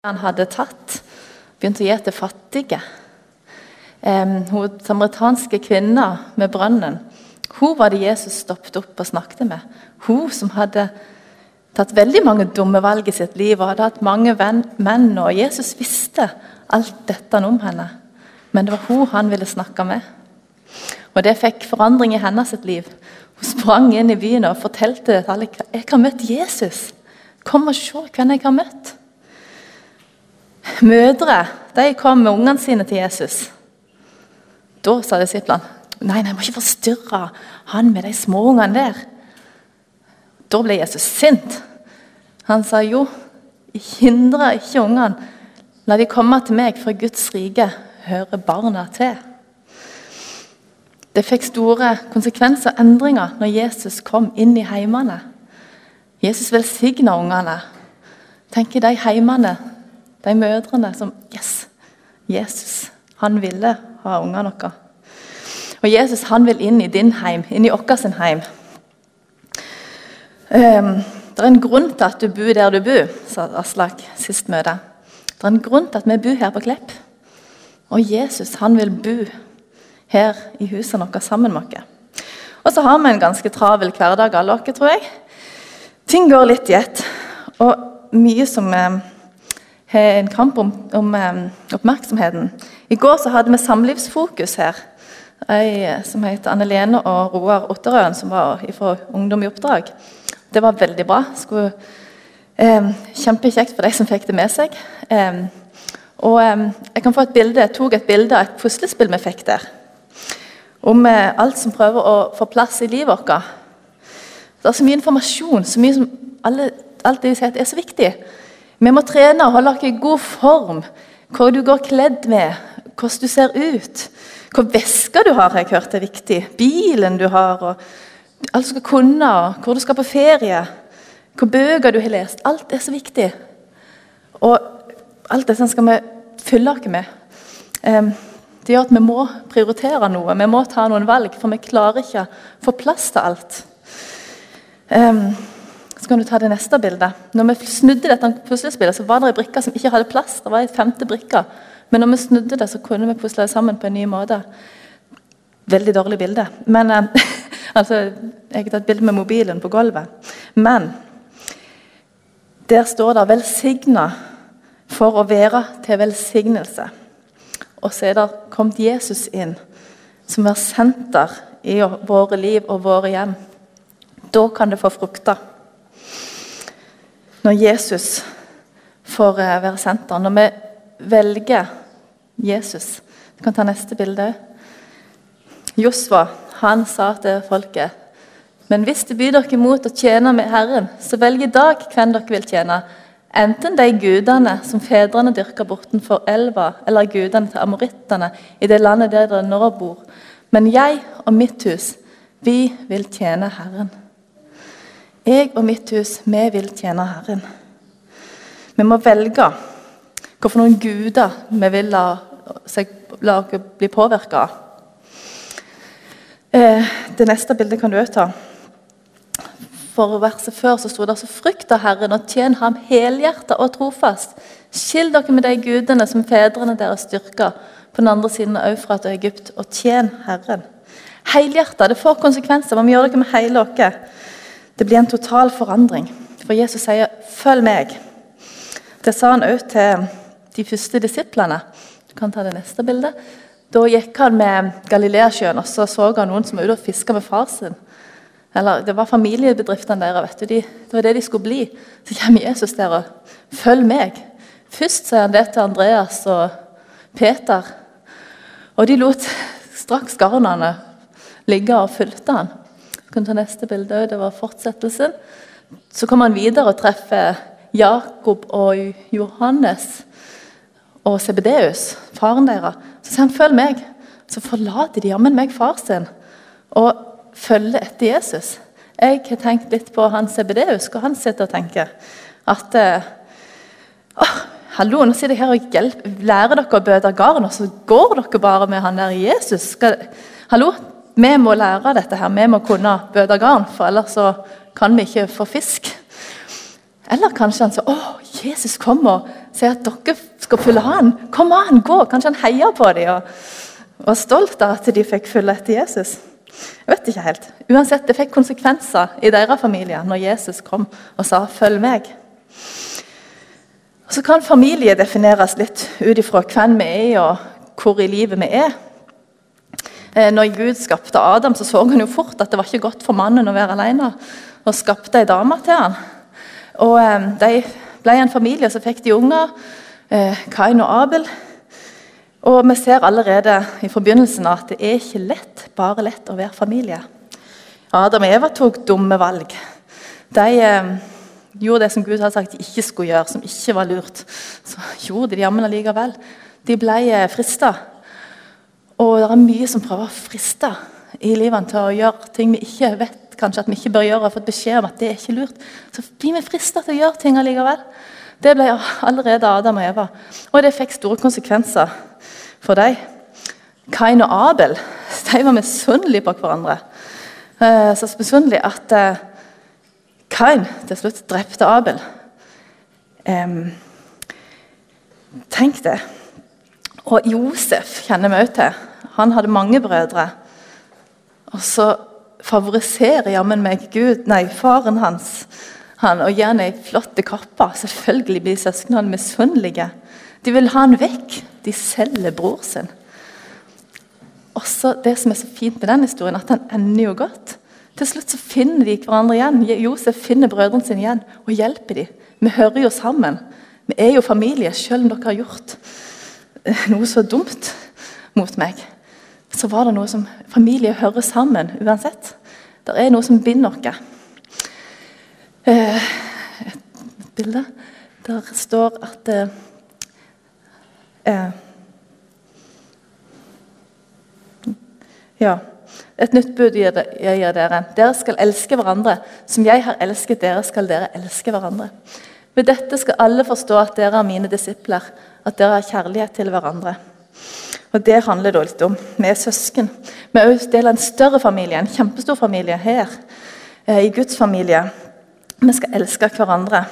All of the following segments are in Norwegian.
han hadde tatt, begynte å gi til fattige. Um, hun samaritanske kvinna med brønnen, hun var det Jesus stoppet opp og snakket med. Hun som hadde tatt veldig mange dumme valg i sitt liv og hadde hatt mange venn, menn. Og Jesus visste alt dette om henne, men det var hun han ville snakke med. Og Det fikk forandring i hennes liv. Hun sprang inn i byen og fortalte til alle jeg har møtt Jesus. Kom og se hvem jeg har møtt. Mødre de kom med ungene sine til Jesus. Da sa disiplene nei, nei, jeg må ikke forstyrre han med de småungene der. Da ble Jesus sint. Han sa jo, hindre ikke ungene. La de komme til meg, for Guds rike hører barna til. Det fikk store konsekvenser og endringer når Jesus kom inn i heimene. Jesus velsigna ungene. Tenk i de heimene de mødrene som Yes! Jesus, han ville ha ungene våre. Og Jesus han vil inn i din heim, inn i vår heim. Um, det er en grunn til at du bor der du bor, sa Aslak sist møte. Det er en grunn til at vi bor her på Klepp. Og Jesus han vil bo her i huset vårt sammen med oss. Og så har vi en ganske travel hverdag, alle oss, tror jeg. Ting går litt i ett. Og mye som eh, har en kamp om, om um, oppmerksomheten. I går så hadde vi samlivsfokus her. Ei eh, som heter Anne Lene og Roar Otterøen, som var fra Ungdom i oppdrag. Det var veldig bra. Skulle, eh, kjempekjekt for de som fikk det med seg. Eh, og Jeg kan få et bilde, jeg tok et bilde av et puslespill vi fikk der. Om uh, alt som prøver å få plass i livet vårt. Det er så mye informasjon, så mye som alle, alt det vi sier er så viktig. Vi må trene og holde oss i god form. Hva du går kledd med, hvordan du ser ut. Hva veska du har, har jeg hørt er viktig. Bilen du har. og Alt du skal kunne, og hvor du skal på ferie. Hva bøker du har lest. Alt er så viktig. Og alt dette skal vi fylle oss med. Det gjør at vi må prioritere noe, vi må ta noen valg, for vi klarer ikke å få plass til alt. Så kan du ta det neste bildet. Når vi snudde dette puslespillet, så var det en brikke som ikke hadde plass. Det var en femte brikke. Men når vi snudde det, så kunne vi pusle det sammen på en ny måte. Veldig dårlig bilde. Men, eh, altså, jeg har tatt bilde med mobilen på gulvet. Men der står det 'velsigna for å være til velsignelse'. Og så er det kommet Jesus inn, som er senter i våre liv og våre hjem. Da kan det få frukter når Jesus får eh, være senter. Når vi velger Jesus Du kan ta neste bilde. Josva han sa til folket men hvis det byr dere imot å tjene med Herren, så velg i dag hvem dere vil tjene. Enten de gudene som fedrene dyrka bortenfor elva, eller gudene til amorittene i det landet der dere nå bor. Men jeg og mitt hus, vi vil tjene Herren. Jeg og mitt hus, vi vil tjene Herren. Vi må velge hvilke guder vi vil la, seg, la oss bli påvirka av. Eh, det neste bildet kan du òg ta. For verset før så sto det så frykt av Herren og tjen ham helhjertet og trofast. Skill dere med de gudene som fedrene deres styrka på den andre siden av Eufrat og Egypt, og tjen Herren. Helhjertet, det får konsekvenser. Må gjøre dere med hele oss. Det blir en total forandring. For Jesus sier 'følg meg'. Det sa han òg til de første disiplene. Du kan ta det neste bildet. Da gikk han med Galileasjøen og så så han noen som var ute og fiska med far sin. Eller, Det var familiebedriftene deres. vet du, de, Det var det de skulle bli. Så kommer Jesus der og 'følg meg'. Først sier han det til Andreas og Peter. Og de lot straks garnene ligge og fulgte han. Du kan ta neste bilde Det var fortsettelsen. Så kommer han videre og treffer Jakob og Johannes og Sebedeus, faren deres. Så sier han 'følg meg'. Så forlater de jammen meg far sin og følger etter Jesus. Jeg har tenkt litt på han Sebedeus, hva han sitter og tenker. At eh, Hallo, nå sitter jeg her og hjelper, lærer dere å bøte garn, og så går dere bare med han der Jesus. Skal, hallo, vi må lære dette her. Vi må kunne bøte garn, for ellers så kan vi ikke få fisk. Eller kanskje han sa å, Jesus kommer og sier at dere skal følge han. Kom an, gå! Kanskje han heier på dem og var stolt av at de fikk følge etter Jesus. Jeg vet ikke helt. Uansett, Det fikk konsekvenser i deres familie når Jesus kom og sa 'følg meg'. Så kan familie defineres litt ut ifra hvem vi er og hvor i livet vi er. Eh, når Gud skapte Adam, så så han jo fort at det var ikke godt for mannen å være alene. Og skapte ei dame til han. Og eh, De ble en familie, og så fikk de unger. Eh, Kain og Abel. Og Vi ser allerede i forbindelsen at det er ikke lett, bare lett å være familie. Adam og Eva tok dumme valg. De eh, gjorde det som Gud hadde sagt de ikke skulle gjøre, som ikke var lurt. Så gjorde de jammen allikevel. De ble eh, frista. Og det er mye som prøver å friste i livet til å gjøre ting vi ikke vet kanskje at vi ikke bør gjøre, og har fått beskjed om at det er ikke lurt. Så blir vi frista til å gjøre ting allikevel. Det ble allerede Adam og Eva. Og det fikk store konsekvenser for dem. Kain og Abel de var misunnelige på hverandre. Eh, så misunnelige at eh, Kain til slutt drepte Abel. Tenk det. Og Josef kjenner vi òg til. Han hadde mange brødre. Og så favoriserer jammen meg Gud, nei, faren hans han, og gir ham ei flott kappe. Selvfølgelig blir søsknene misunnelige. De vil ha han vekk. De selger bror sin. Også Det som er så fint med den historien, at han ender jo godt. Til slutt så finner de hverandre igjen. Josef finner brødrene sine igjen og hjelper dem. Vi hører jo sammen. Vi er jo familie, selv om dere har gjort eh, noe så dumt mot meg. Så var det noe som Familie hører sammen uansett. Det er noe som binder oss. Eh, et bilde der står at eh, Eh, ja. Et nytt bud jeg gir dere. Dere skal elske hverandre. Som jeg har elsket dere, skal dere elske hverandre. Ved dette skal alle forstå at dere er mine disipler, at dere har kjærlighet til hverandre. Og Det handler det litt om. Vi er søsken. Vi er også del av en større familie, en kjempestor familie her. Eh, I Guds familie. Vi skal elske hverandre.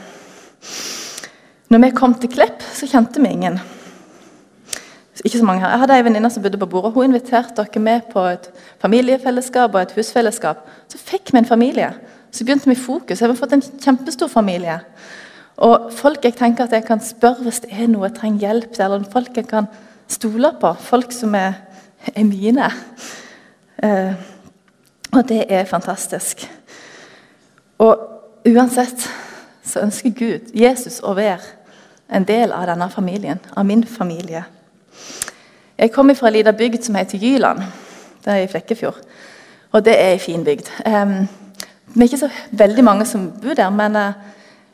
Når vi kom til Klepp, så kjente vi ingen. Ikke så mange her. Jeg hadde en venninne som bodde på bordet. Hun inviterte dere med på et familiefellesskap og et husfellesskap. Så fikk vi en familie. Så begynte vi i Fokus. Jeg har fått en kjempestor familie. Og folk jeg tenker at jeg kan spørre hvis det er noe jeg trenger hjelp til, eller folk jeg kan stole på. Folk som er, er mine. Eh, og det er fantastisk. Og uansett så ønsker Gud, Jesus, å være en del av denne familien, av min familie. Jeg kommer fra ei lita bygd som heter Gyland. Det er i Flekkefjord. Og det er ei fin bygd. Eh, det er ikke så veldig mange som bor der, men uh,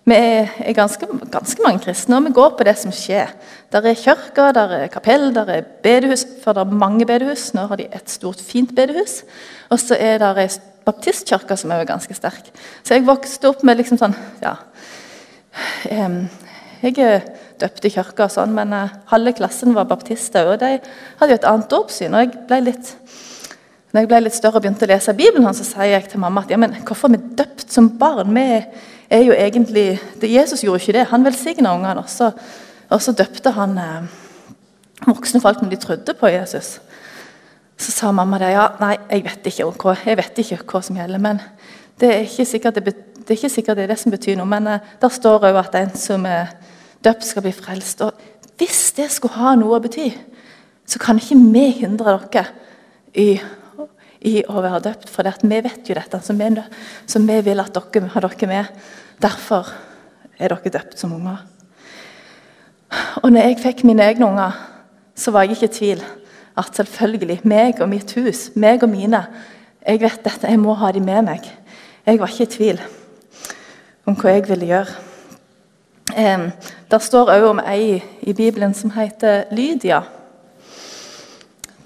vi er, ganske, ganske, mange kristne, og vi går på det som skjer. Der er kirker, der er kapell, der er bedehus, for det er mange bedehus. Nå har de et stort, fint bedehus. Og så er det ei baptistkirke som er ganske sterk. Så jeg vokste opp med liksom sånn ja, Jeg er døpt i kirka, og sånn, men uh, halve klassen var baptister. og De hadde jo et annet dåpssyn. og jeg ble litt når jeg ble litt større og begynte å lese Bibelen, så sier jeg til mamma at ja, men hvorfor er vi døpt som barn? Vi er jo egentlig, det, Jesus gjorde ikke det. Han velsigna ungene. Også, og så døpte han eh, voksne folk når de trodde på Jesus. Så sa mamma det. Ja, nei, jeg vet ikke hva, jeg vet ikke hva som gjelder. Men det er ikke sikkert det, det, er, ikke sikkert det, er det som betyr noe. Men eh, der står òg at en som er døpt, skal bli frelst. Og Hvis det skulle ha noe å bety, så kan ikke vi hindre dere i, i å være døpt. For vi vet jo dette, så vi, så vi vil at dere har dere med. Derfor er dere døpt som unger. Og når jeg fikk mine egne unger, så var jeg ikke i tvil at selvfølgelig, meg og mitt hus, meg og mine Jeg vet dette, jeg må ha dem med meg. Jeg var ikke i tvil om hva jeg ville gjøre. Eh, der står òg om ei i Bibelen som heter Lydia.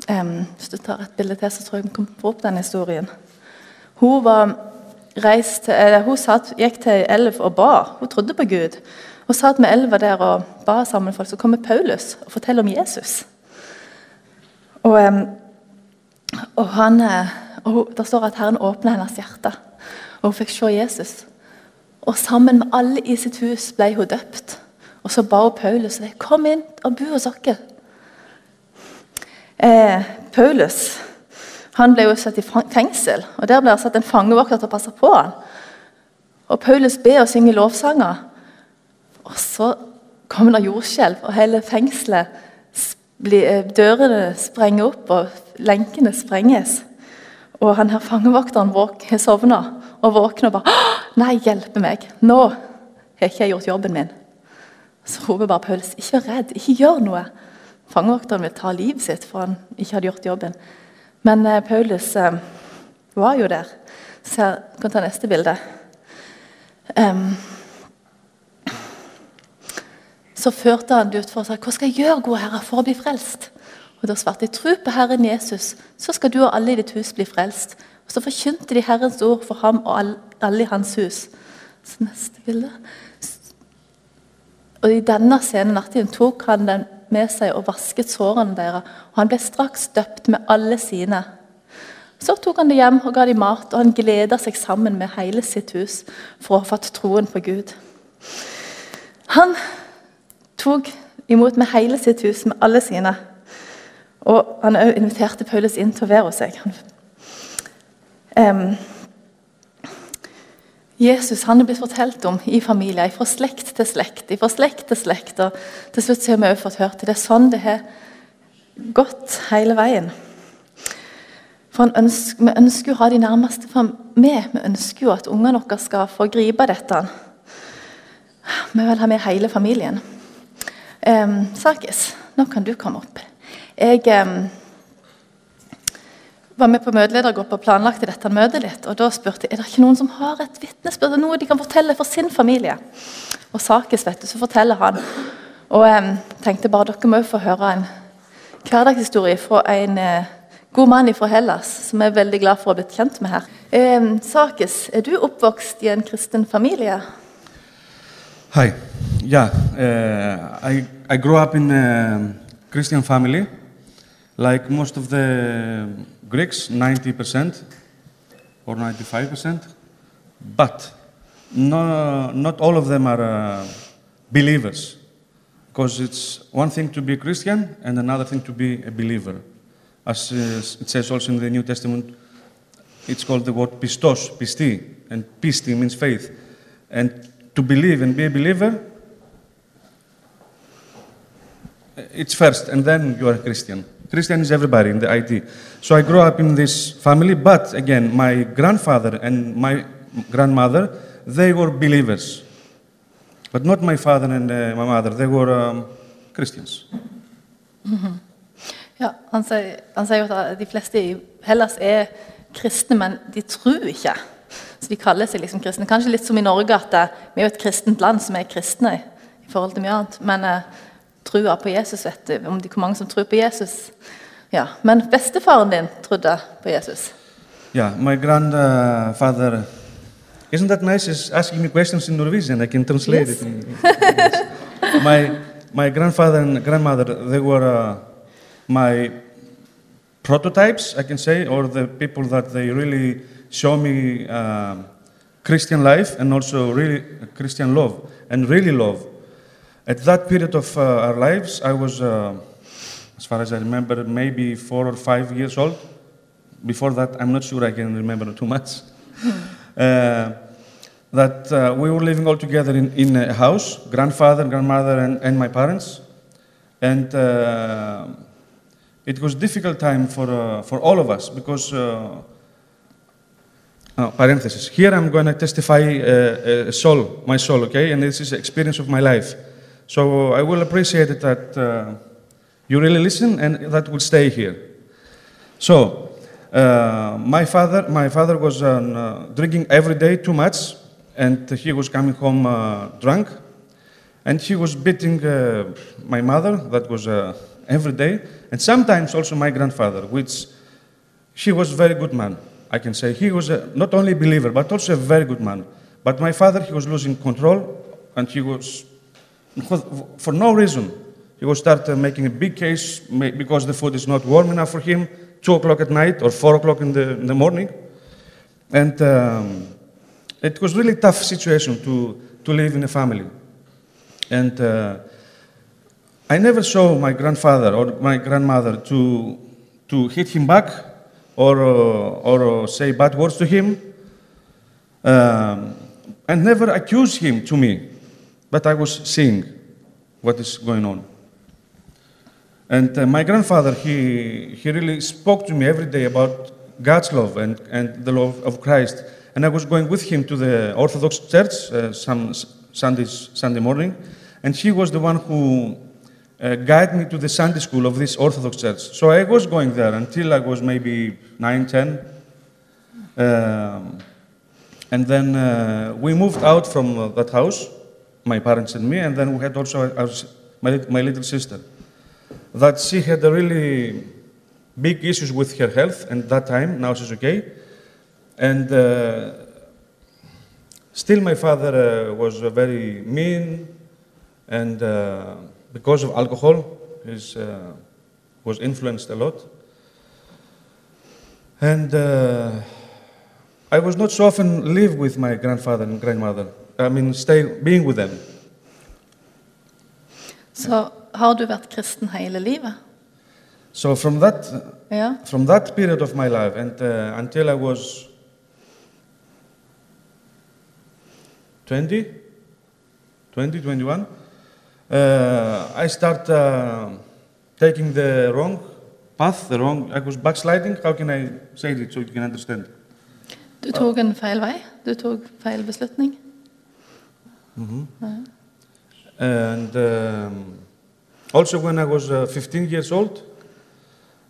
Eh, hvis du tar et bilde til, så tror jeg vi kommer få opp den historien. Hun, var reist eh, hun satt, gikk til elv og ba. Hun trodde på Gud. Hun satt med elva der og ba sammen med folk. Så kommer Paulus og forteller om Jesus. Og, um, og han, og hun, Det står at Herren åpna hennes hjerte, og hun fikk se Jesus. Og sammen med alle i sitt hus ble hun døpt. Og så ba hun Paulus kom inn og bo hos oss. Eh, Paulus han ble jo satt i fengsel, og der ble det satt en fangevokter til å passe på han. Og Paulus ber og synger lovsanger. Og så kommer det jordskjelv, og hele fengselet eh, Dørene sprenger opp, og lenkene sprenges. Og han her fangevokteren har sovna og våkner og bare 'Nei, hjelpe meg! Nå har ikke jeg gjort jobben min.' Så roper bare Paulus 'Ikke vær redd, ikke gjør noe'. Fangevokteren vil ta livet sitt for han ikke hadde gjort jobben. Men eh, Paulus eh, var jo der. Så jeg kan ta neste bilde. Um, så førte han det ut for å si 'Hva skal jeg gjøre, gode herre, for å bli frelst?' Og Da svarte de 'Tro på Herren Jesus, så skal du og alle i ditt hus bli frelst.' Og Så forkynte de Herrens ord for ham og alle i hans hus. Så neste bilde. Og I denne scenen nattiden tok han den med seg og vasket sårene deres. Og han ble straks døpt med alle sine. Så tok han det hjem og ga dem mat, og han gleda seg sammen med hele sitt hus for å ha fått troen på Gud. Han tok imot med hele sitt hus, med alle sine. Og han òg inviterte Paulus inn til å være hos seg. Um, Jesus han er blitt fortalt om i familier, fra slekt til slekt. fra slekt til slekt, og Til slutt har vi også fått hørt det. Det er sånn det har gått hele veien. For ønsker, Vi ønsker å ha de nærmeste for meg. Vi ønsker jo at ungene våre skal få gripe dette. Vi vil ha med hele familien. Um, Sakis, nå kan du komme opp. Jeg um, var med på møteledergruppa og planlagte dette møtet litt. og Da spurte jeg er det ikke noen som har et vitnesbyrd, noe de kan fortelle for sin familie. Og Sakis, vet du, så forteller han. Og jeg tenkte bare dere må få høre en hverdagshistorie fra en eh, god mann fra Hellas, som jeg er veldig glad for å ha blitt kjent med her. Eh, Sakis, er du oppvokst i en kristen familie? Hi. Yeah, uh, I, I grew up in a Christian family. Like most of the Greeks, 90% or 95%, but no, not all of them are uh, believers. Because it's one thing to be a Christian and another thing to be a believer. As uh, it says also in the New Testament, it's called the word pistos, pisti, and pisti means faith. And to believe and be a believer, it's first, and then you are a Christian. Christian is everybody in the IT. So I grew up in this family, but again, my grandfather and my grandmother, they were believers. But not my father and uh, my mother, they were um, Christians. Ja, han sier, han sier at de fleste i Hellas er kristne, men de tror ikke. Så de kaller seg liksom kristne. Kanskje litt som i Norge, at det, vi er jo et kristent land som er kristne i forhold til mye annet. Men uh, trua på Jesus, vet du. Om det er mange som tror på Jesus. Ja, Men bestefaren din trodde på Jesus. Yeah, my grandfather. Isn't that nice? He's asking me questions in Norwegian. I can translate yes. it. my my grandfather and grandmother, they were uh, my prototypes, I can say, or the people that they really show me uh, Christian life and also really Christian love and really love. At that period of uh, our lives, I was, uh, as far as I remember, maybe four or five years old. Before that, I'm not sure I can remember too much. uh, that uh, we were living all together in, in a house, grandfather, grandmother, and, and my parents. And uh, it was difficult time for, uh, for all of us because, uh, oh, parenthesis, here I'm going to testify uh, soul, my soul, okay? And this is experience of my life. So I will appreciate it that uh, you really listen and that will stay here. So uh, my father, my father was uh, drinking every day too much, and he was coming home uh, drunk, and he was beating uh, my mother. That was uh, every day, and sometimes also my grandfather, which he was a very good man. I can say he was a, not only a believer but also a very good man. But my father, he was losing control, and he was for no reason. He will start making a big case because the food is not warm enough for him, 2 o'clock at night or 4 o'clock in the, in the morning. And um, it was really tough situation to, to live in a family. And uh, I never saw my grandfather or my grandmother to, to hit him back or, uh, or uh, say bad words to him um, and never accuse him to me. But I was seeing what is going on. And uh, my grandfather, he, he really spoke to me every day about God's love and, and the love of Christ. And I was going with him to the Orthodox Church uh, some Sundays, Sunday morning. And he was the one who uh, guided me to the Sunday school of this Orthodox Church. So I was going there until I was maybe 9, 10. Um, and then uh, we moved out from uh, that house, my parents and me, and then we had also our, my, my little sister. That she had really big issues with her health, and that time now she's okay. And uh, still, my father uh, was uh, very mean, and uh, because of alcohol, he uh, was influenced a lot. And uh, I was not so often live with my grandfather and grandmother. I mean, stay being with them. Så har du vært kristen hele livet? So from that, yeah. from that period of my life and uh, until I was 20, 20, 21, uh, I start uh, taking the wrong path, the wrong, I was backsliding. How can I say it so you can understand? Du tok en feil vei? Du tok feil beslutning? And um, also, when I was uh, 15 years old,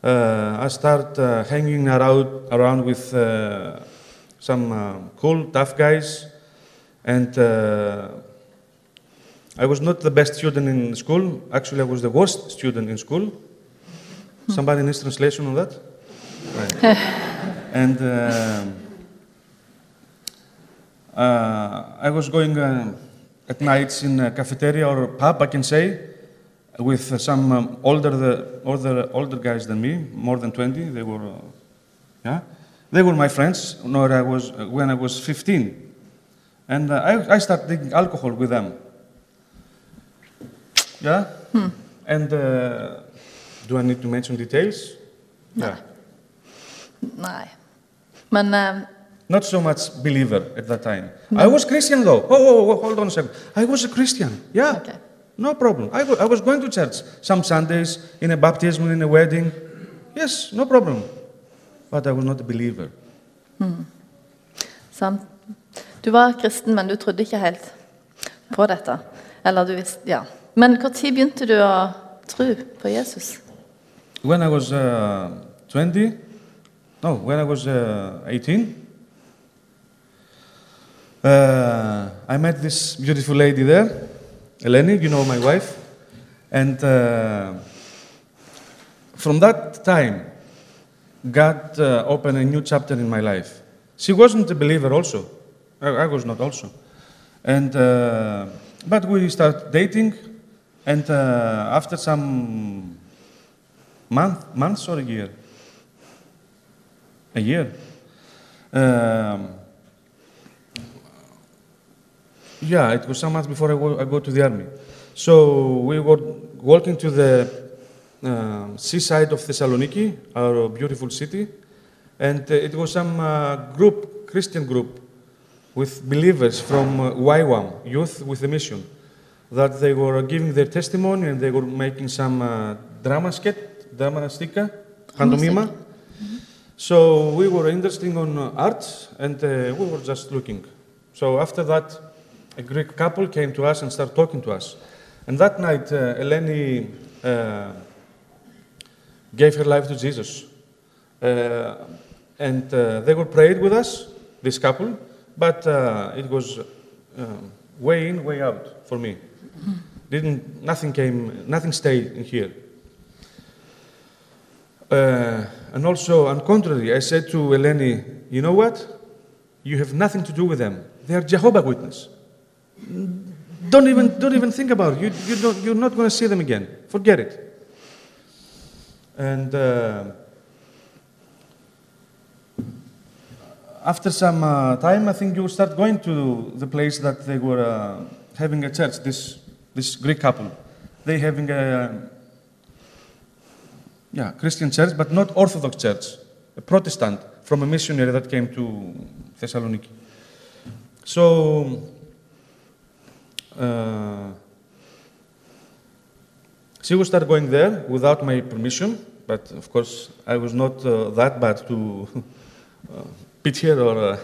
uh, I started uh, hanging around, around with uh, some uh, cool, tough guys. And uh, I was not the best student in school. Actually, I was the worst student in school. Somebody needs translation on that? Right. and um uh, I was going uh, at nights in a cafeteria or a pub, I can say, with uh, some um, older, the, older, older guys than me, more than 20. They were, uh, yeah, they were my friends when I was, uh, when I was 15. And uh, I, I started drinking alcohol with them. Yeah? And uh, do I need to mention details? Yeah. Nei. Men Not so much believer at that time. I was Christian though. Oh, oh, oh, hold on a second. I was a Christian. Yeah. Okay. No problem. I I was going to church some Sundays, in a baptism, in a wedding. Yes, no problem. But I was not a believer. sant? Du var kristen, men du trodde ikke helt på dette. Eller du visste Ja. Men når begynte du å tro på Jesus? When I was uh, 20, no, when I was uh, 18, uh, I met this beautiful lady there, Eleni, you know my wife. And uh, from that time, God uh, opened a new chapter in my life. She wasn't a believer also. I, I was not also. And, uh, but we started dating, and uh, after some month, months or a year? A year. Um, yeah, it was some months before I go, I go to the army. So we were walking to the um seaside of Thessaloniki, our beautiful city, and uh, it was some uh, group, Christian group, with believers from uh, YWAM, Youth with a Mission, that they were giving their testimony and they were making some uh, drama skit, drama stika, pantomima. So we were interested on uh, art and uh, we were just looking. So after that, a Greek couple came to us and started talking to us. And that night, uh, Eleni uh, gave her life to Jesus. Uh, and uh, they were prayed with us, this couple, but uh, it was um, way in, way out for me. Didn't, nothing came, nothing stayed in here. Uh, and also, on contrary, I said to Eleni, you know what? You have nothing to do with them. They are Jehovah Witness. Don't even, don't even think about it. You, you don't, you're not going to see them again. Forget it. And uh, after some uh, time, I think you start going to the place that they were uh, having a church. This this Greek couple, they having a yeah Christian church, but not Orthodox church, a Protestant from a missionary that came to Thessaloniki. So. Uh, she would start going there without my permission, but of course I was not uh, that bad to uh, pit her or uh,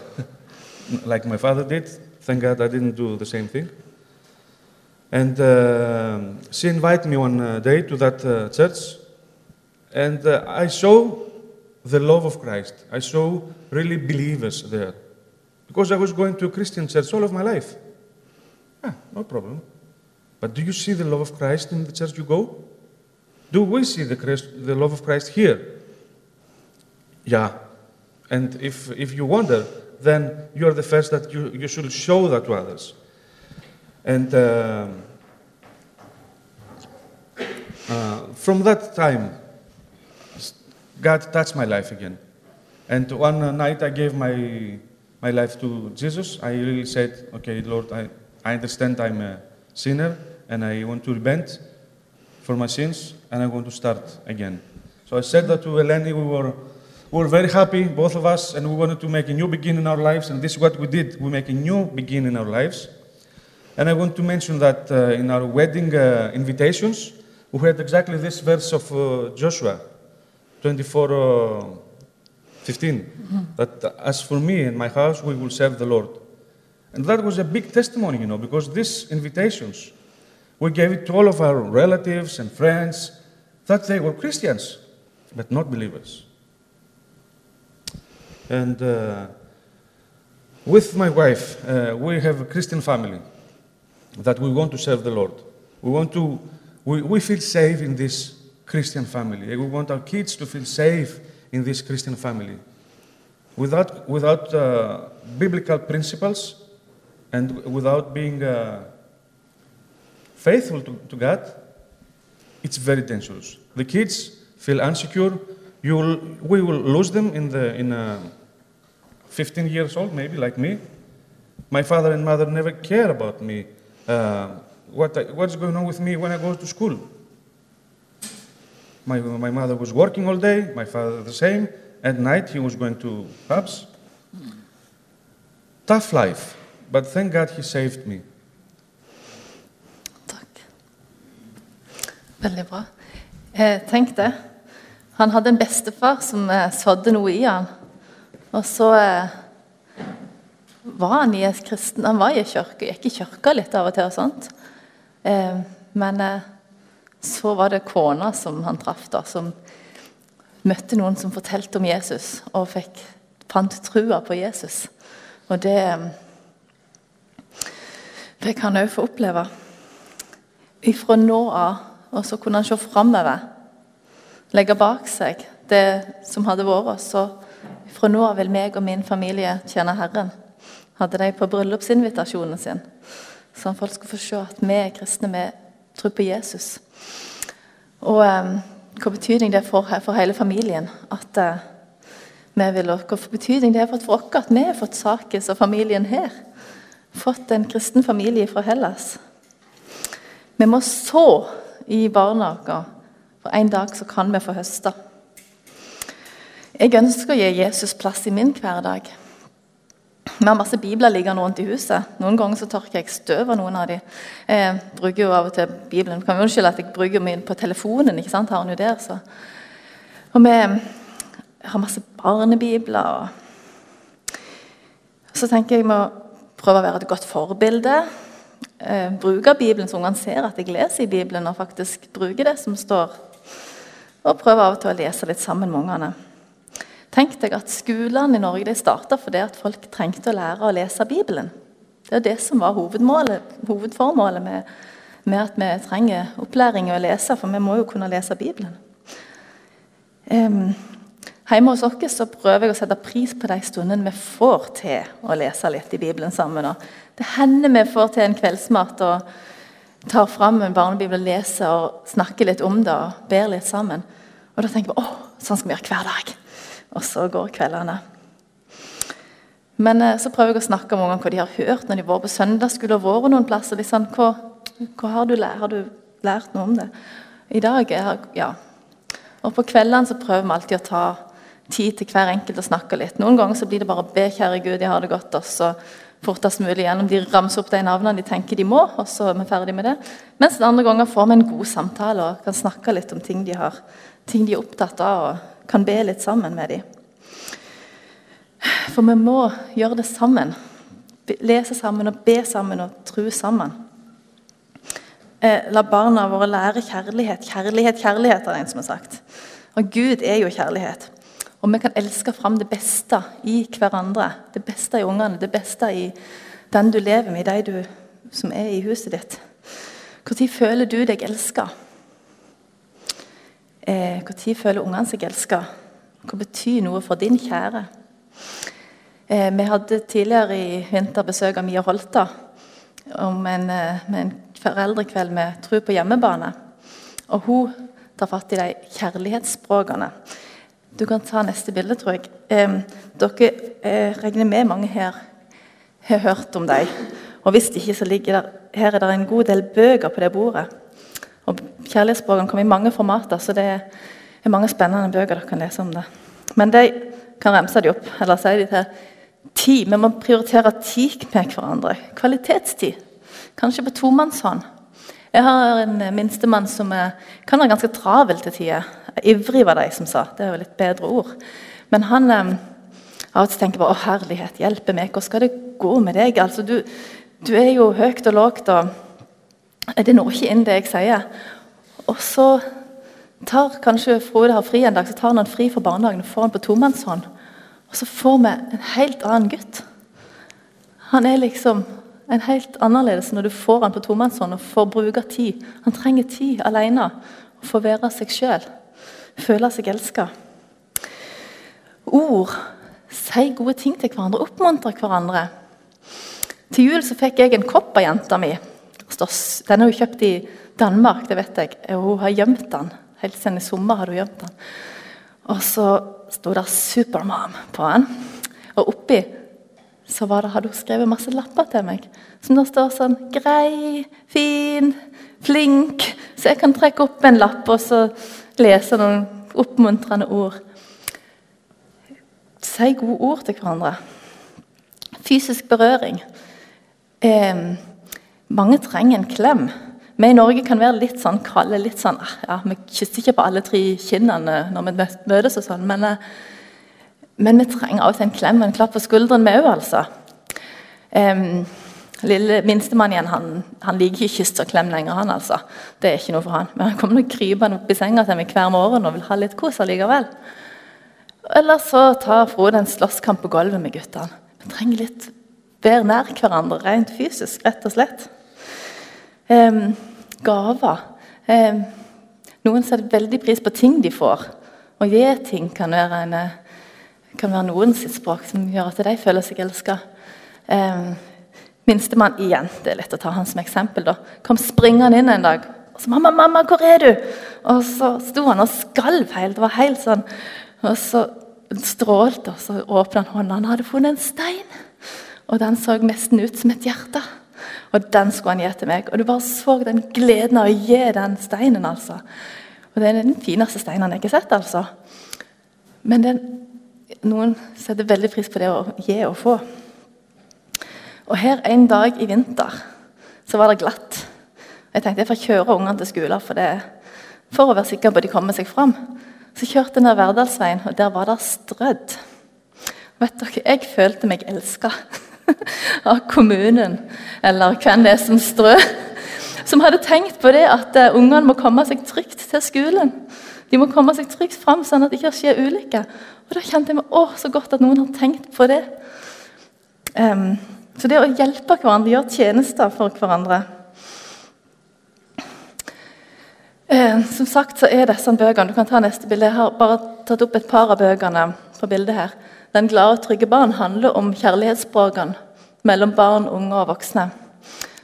like my father did. Thank God I didn't do the same thing. And uh, she invited me one uh, day to that church, and I saw the love of Christ. I saw really believers there. Because I was going to a Christian church all of my life. Ah, no problem. But do you see the love of Christ in the church you go? Do we see the, Christ, the love of Christ here? Yeah. And if, if you wonder, then you are the first that you, you should show that to others. And um uh, from that time, God touched my life again. And one uh, night I gave my, my life to Jesus. I really said, okay, Lord, I, I understand I'm a sinner and I want to repent for my sins and I want to start again. So I said that to Eleni. We were, we were very happy, both of us, and we wanted to make a new beginning in our lives. And this is what we did. We make a new beginning in our lives. And I want to mention that uh, in our wedding uh, invitations, we had exactly this verse of uh, Joshua 24 uh, 15. That uh, as for me and my house, we will serve the Lord. And that was a big testimony, you know, because these invitations, we gave it to all of our relatives and friends that they were Christians, but not believers. And uh, with my wife, uh, we have a Christian family that we want to serve the Lord. We want to, we, we feel safe in this Christian family. We want our kids to feel safe in this Christian family. Without, without uh, biblical principles and without being uh, faithful to, to God, it's very dangerous. The kids feel insecure. You will, we will lose them in the in uh, 15 years old, maybe like me. My father and mother never care about me. Uh, what I, what's going on with me when I go to school? My, my mother was working all day. My father the same. At night he was going to pubs. Tough life, but thank God he saved me. Takk. Veldig bra. Eh, tenk det. Han hadde en bestefar som eh, sådde noe i han. Og så eh, var han i kristen Han var i kirke, gikk i kirka litt av og til og sånt. Eh, men eh, så var det kona som han traff, da, som møtte noen som fortalte om Jesus, og fikk, fant trua på Jesus. Og det eh, kan han òg få oppleve. Ifra nå av, og så kunne han se framover. Legge bak seg det som hadde vært. Så fra nå av vil meg og min familie tjene Herren. Hadde de på bryllupsinvitasjonen sin. Så folk skulle få se at vi er kristne, vi tror på Jesus. Og eh, hva betydning det får for hele familien. At eh, vi vil, hva betydning det har fått for oss at vi har fått saken som familien her. Fått en kristen familie fra Hellas. Vi må så i barna våre, for en dag så kan vi få høste. Jeg ønsker å gi Jesus plass i min hverdag. Vi har masse bibler liggende rundt i huset. Noen ganger så tørker jeg støv av noen av dem. Jeg bruker jo av og til Bibelen. Kan vi unnskylde at jeg bruker mye på telefonen. ikke sant? Har den jo der, så. Og vi har masse barnebibler. Og så tenker jeg må prøve å være et godt forbilde. Eh, bruke Bibelen så ungene ser at jeg leser i Bibelen, og faktisk bruker det som står. Og prøve av og til å lese litt sammen med ungene. Tenk deg at Skolene i Norge de starta fordi at folk trengte å lære å lese Bibelen. Det er det som var hovedformålet med, med, at vi trenger opplæring i å lese, for vi må jo kunne lese Bibelen. Um, hjemme hos oss så prøver jeg å sette pris på de stundene vi får til å lese litt i Bibelen sammen. Og det hender vi får til en kveldsmat og tar fram en barnebibel og leser og snakker litt om det og ber litt sammen. Og da tenker vi åh, sånn skal vi gjøre hver dag. Og så går kveldene. Men eh, så prøver jeg å snakke om hva de har hørt når de vært på søndagsskole og vært noen plasser. Litt sånn, hva, hva har, du lært, har du lært noe om det? I dag er ja. Og på kveldene så prøver vi alltid å ta tid til hver enkelt å snakke litt. Noen ganger så blir det bare å be, kjære Gud, jeg har det godt, og så fortest mulig gjennom. De ramser opp de navnene de tenker de må, og så er vi ferdig med det. Mens andre ganger får vi en god samtale og kan snakke litt om ting de, har, ting de er opptatt av, og kan be litt sammen med dem. For vi må gjøre det sammen. Lese sammen og be sammen og tro sammen. Eh, la barna våre lære kjærlighet. Kjærlighet, kjærlighet, er det en som har sagt. Og Gud er jo kjærlighet. Og vi kan elske fram det beste i hverandre. Det beste i ungene, det beste i den du lever med, de du, som er i huset ditt. Når føler du deg elska? Eh, Når føler ungene seg elska? Hva betyr noe for din kjære? Eh, vi hadde tidligere i vinter besøk av Mia Holta om en, eh, med en foreldrekveld med tro på hjemmebane. Og hun tar fatt i de kjærlighetsspråkene. Du kan ta neste bilde, tror jeg. Eh, dere eh, regner med mange her har hørt om dem. Og hvis ikke, så ligger der, her er det en god del bøker på det bordet. Og Kjærlighetsspråkene kommer i mange formater, så det er mange spennende bøker dere kan lese om det. Men de kan remse de opp, eller si de til tid. Vi må prioritere tid med hverandre. Kvalitetstid. Kanskje på tomannshånd. Jeg har en minstemann som kan være ganske travel til tider. Ivrig var de som sa. Det er jo litt bedre ord. Men han av og til tenker bare å herlighet, hjelpe meg, hvordan skal det gå med deg? Altså, du, du er jo høyt og lågt, og det når ikke inn det jeg sier. Og så tar kanskje Frode har fri en dag, så tar han fri fra barnehagen og får han på tomannshånd. Og så får vi en helt annen gutt. Han er liksom en helt annerledes når du får han på tomannshånd og får bruke tid. Han trenger tid alene og være seg sjøl. Føle seg elska. Ord. Si gode ting til hverandre. Oppmuntre hverandre. Til jul så fikk jeg en kopp av jenta mi. Den har hun kjøpt i Danmark, det vet jeg. Hun har gjemt den. Helt siden i sommer har hun gjemt den. Og så sto det 'Supermom' på den. Og oppi så det, hadde hun skrevet masse lapper til meg. Som det står sånn 'Grei, fin, flink'. Så jeg kan trekke opp en lapp og så lese noen oppmuntrende ord. Si gode ord til hverandre. Fysisk berøring. Eh, mange trenger en klem. Vi i Norge kan være litt sånn kalde. litt sånn, ah, ja, Vi kysser ikke på alle tre kinnene når vi møtes, og sånn, men eh, men vi trenger også en klem og en klapp på skulderen, vi òg, altså. Um, lille Minstemann igjen, han, han, liker ikke kyss og klem lenger. han altså. Det er ikke noe for han. Men han kommer krypende opp i senga til meg hver morgen og vil ha litt kos allikevel. Eller så tar Frode en slåsskamp på gulvet med guttene. Vi trenger litt bedre nær hverandre rent fysisk, rett og slett. Um, gaver. Um, noen setter veldig pris på ting de får. Å gi ting kan være en kan være noen sitt språk som gjør at de føler seg elska. Eh, Minstemann igjen, det er lett å ta han som eksempel, da, kom springende inn en dag. og så 'Mamma, mamma, hvor er du?' Og så sto han og skalv helt. Det var helt sånn. Og så strålte, og så åpna han hånda. Han hadde funnet en stein. Og den så nesten ut som et hjerte. Og den skulle han gi til meg. Og du bare så den gleden av å gi den steinen, altså. Og det er den fineste steinen jeg har sett, altså. Men den noen setter veldig pris på det å gi og få. Og her en dag i vinter så var det glatt. Jeg tenkte jeg får kjøre ungene til skolen for, det, for å være sikker på at de kommer seg fram. Så kjørte jeg ned Verdalsveien, og der var det strødd. Vet dere, Jeg følte meg elska av kommunen, eller hvem det er som strør. Som hadde tenkt på det at uh, ungene må komme seg trygt til skolen. De må komme seg trygt fram, sånn at det ikke skjer ulykker. Og Da kjente jeg meg å, så godt at noen har tenkt på det. Um, så det å hjelpe hverandre, gjøre tjenester for hverandre um, Som sagt så er disse bøkene Du kan ta neste bilde. Jeg har bare tatt opp et par av bøkene på bildet her. 'Den glade og trygge barn' handler om kjærlighetsspråkene mellom barn, unge og voksne.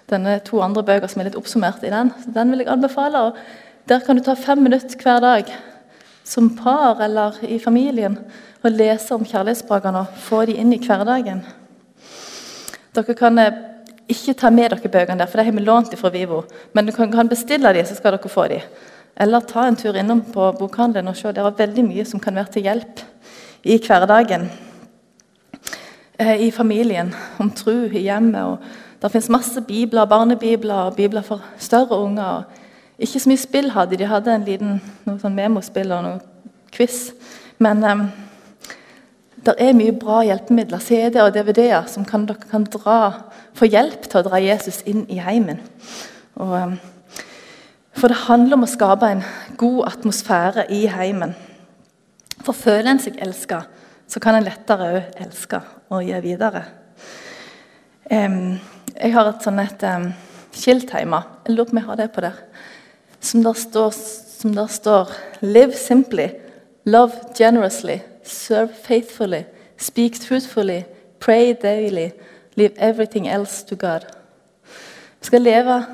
Denne to andre bøker som er litt oppsummert i den. så Den vil jeg anbefale. og Der kan du ta fem minutter hver dag som par eller i familien og lese om kjærlighetsspråkene og få de inn i hverdagen. Dere kan eh, ikke ta med dere bøkene der, for det har vi lånt fra Vivo. Men du kan, bestille de, så skal dere få de. Eller ta en tur innom på bokhandelen og se. Det er veldig mye som kan være til hjelp i hverdagen. Eh, I familien, om tro i hjemmet. og Det fins masse bibler, barnebibler og bibler for større unger. Ikke så mye spill hadde de. De hadde en liten noe sånn memospill og noe quiz. Men um, det er mye bra hjelpemidler, CD-er og DVD-er, som kan, dere kan dra, få hjelp til å dra Jesus inn i heimen. Og, um, for det handler om å skape en god atmosfære i heimen. For føler en seg elska, så kan en lettere òg elske og gi videre. Um, jeg har et sånt et um, skilt hjemme. Jeg lurer på om jeg har det på der. Som der står, som der står Live simply, love generously, serve faithfully, speak truthfully, pray daily, leave everything else to God. Vi skal leve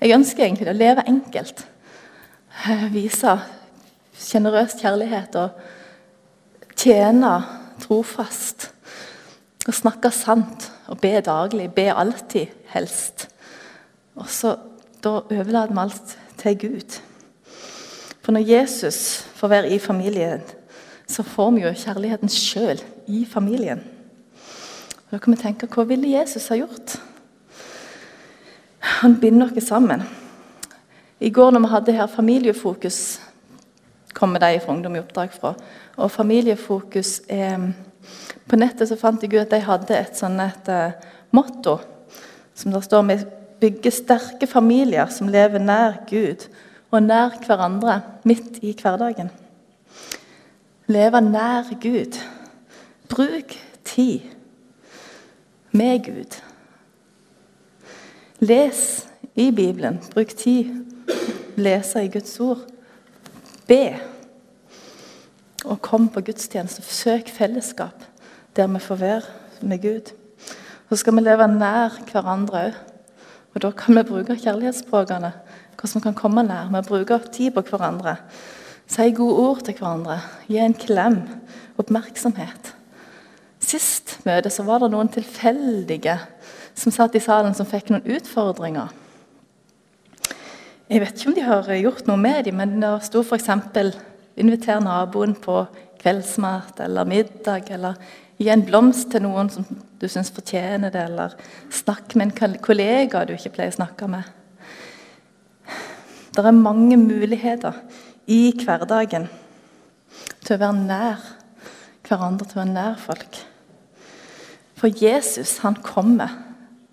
Jeg ønsker egentlig å leve enkelt. Vise sjenerøs kjærlighet og tjene trofast. Og snakke sant og be daglig. Be alltid, helst. Og så Da overlater vi alt til Gud. For når Jesus får være i familien, så får vi jo kjærligheten sjøl i familien. Og da kan vi tenke hva ville Jesus ha gjort? Han binder oss sammen. I går når vi hadde her familiefokus, kommer de fra Ungdom i oppdrag fra. Og familiefokus er På nettet så fant jeg ut at de hadde et sånt et uh, motto som der står Vi bygger sterke familier som lever nær Gud og nær hverandre midt i hverdagen. Leve nær Gud. Bruk tid med Gud. Les i Bibelen. Bruk tid. Lese i Guds ord. Be. Og kom på gudstjeneste. Søk fellesskap der vi får være med Gud. Så skal vi leve nær hverandre òg. Og da kan vi bruke kjærlighetsspråkene. Hvordan vi kan komme nær. Vi bruker tid på hverandre. Si gode ord til hverandre. Gi en klem. Oppmerksomhet. Sist møte så var det noen tilfeldige som satt i salen som fikk noen utfordringer. Jeg vet ikke om de har gjort noe med dem, men det sto f.eks.: Inviter naboen på kveldsmat eller middag, eller gi en blomst til noen som du syns fortjener det, eller snakk med en kollega du ikke pleier å snakke med. Det er mange muligheter i hverdagen til å være nær hverandre, til å være nær folk. For Jesus, han kommer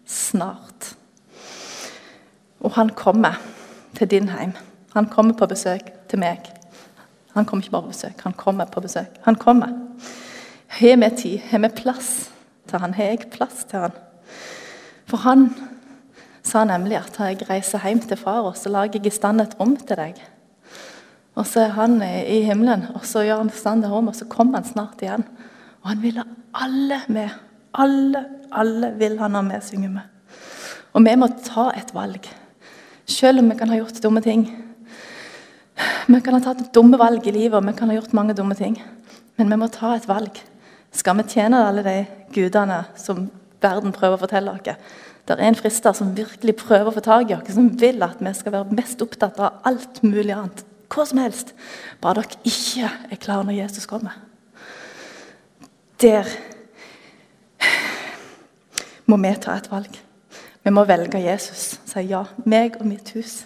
snart. Og han kommer til din heim. Han kommer på besøk til meg. Han kommer ikke bare på besøk, han kommer på besøk. Han kommer. Har vi tid? Har vi plass til han? Har jeg plass til han? For han sa nemlig at jeg reiser hjem til far, og så lager jeg i stand et rom til deg. Og så er han i himmelen, og så gjør han stand et rom, og så kommer han snart igjen. Og han vil ha alle med. Alle, alle vil han ha med, synger vi. Og vi må ta et valg. Selv om vi kan ha gjort dumme ting. Vi kan ha tatt dumme valg i livet, og vi kan ha gjort mange dumme ting. Men vi må ta et valg. Skal vi tjene alle de gudene som verden prøver å fortelle oss? Det er en frister som virkelig prøver å få tak i oss, som vil at vi skal være mest opptatt av alt mulig annet. Hva som helst. Bare dere ikke er klare når Jesus kommer. Der må vi ta et valg. Vi må velge Jesus. Si ja. Meg og mitt hus.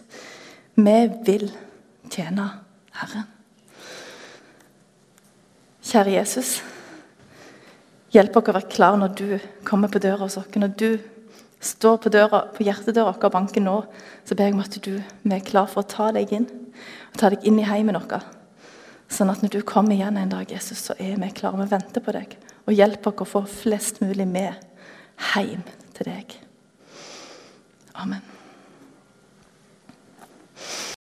Vi vil tjene Herren. Kjære Jesus. Hjelp oss å være klar når du kommer på døra hos oss. Når du står på, døra, på hjertedøra vår og banker nå, så ber jeg om at du vi er klar for å ta deg inn. Og ta deg inn i heimen vår. Sånn at når du kommer igjen en dag, Jesus, så er vi klare. Vi venter på deg. Og hjelp oss å få flest mulig med hjem til deg. Amen.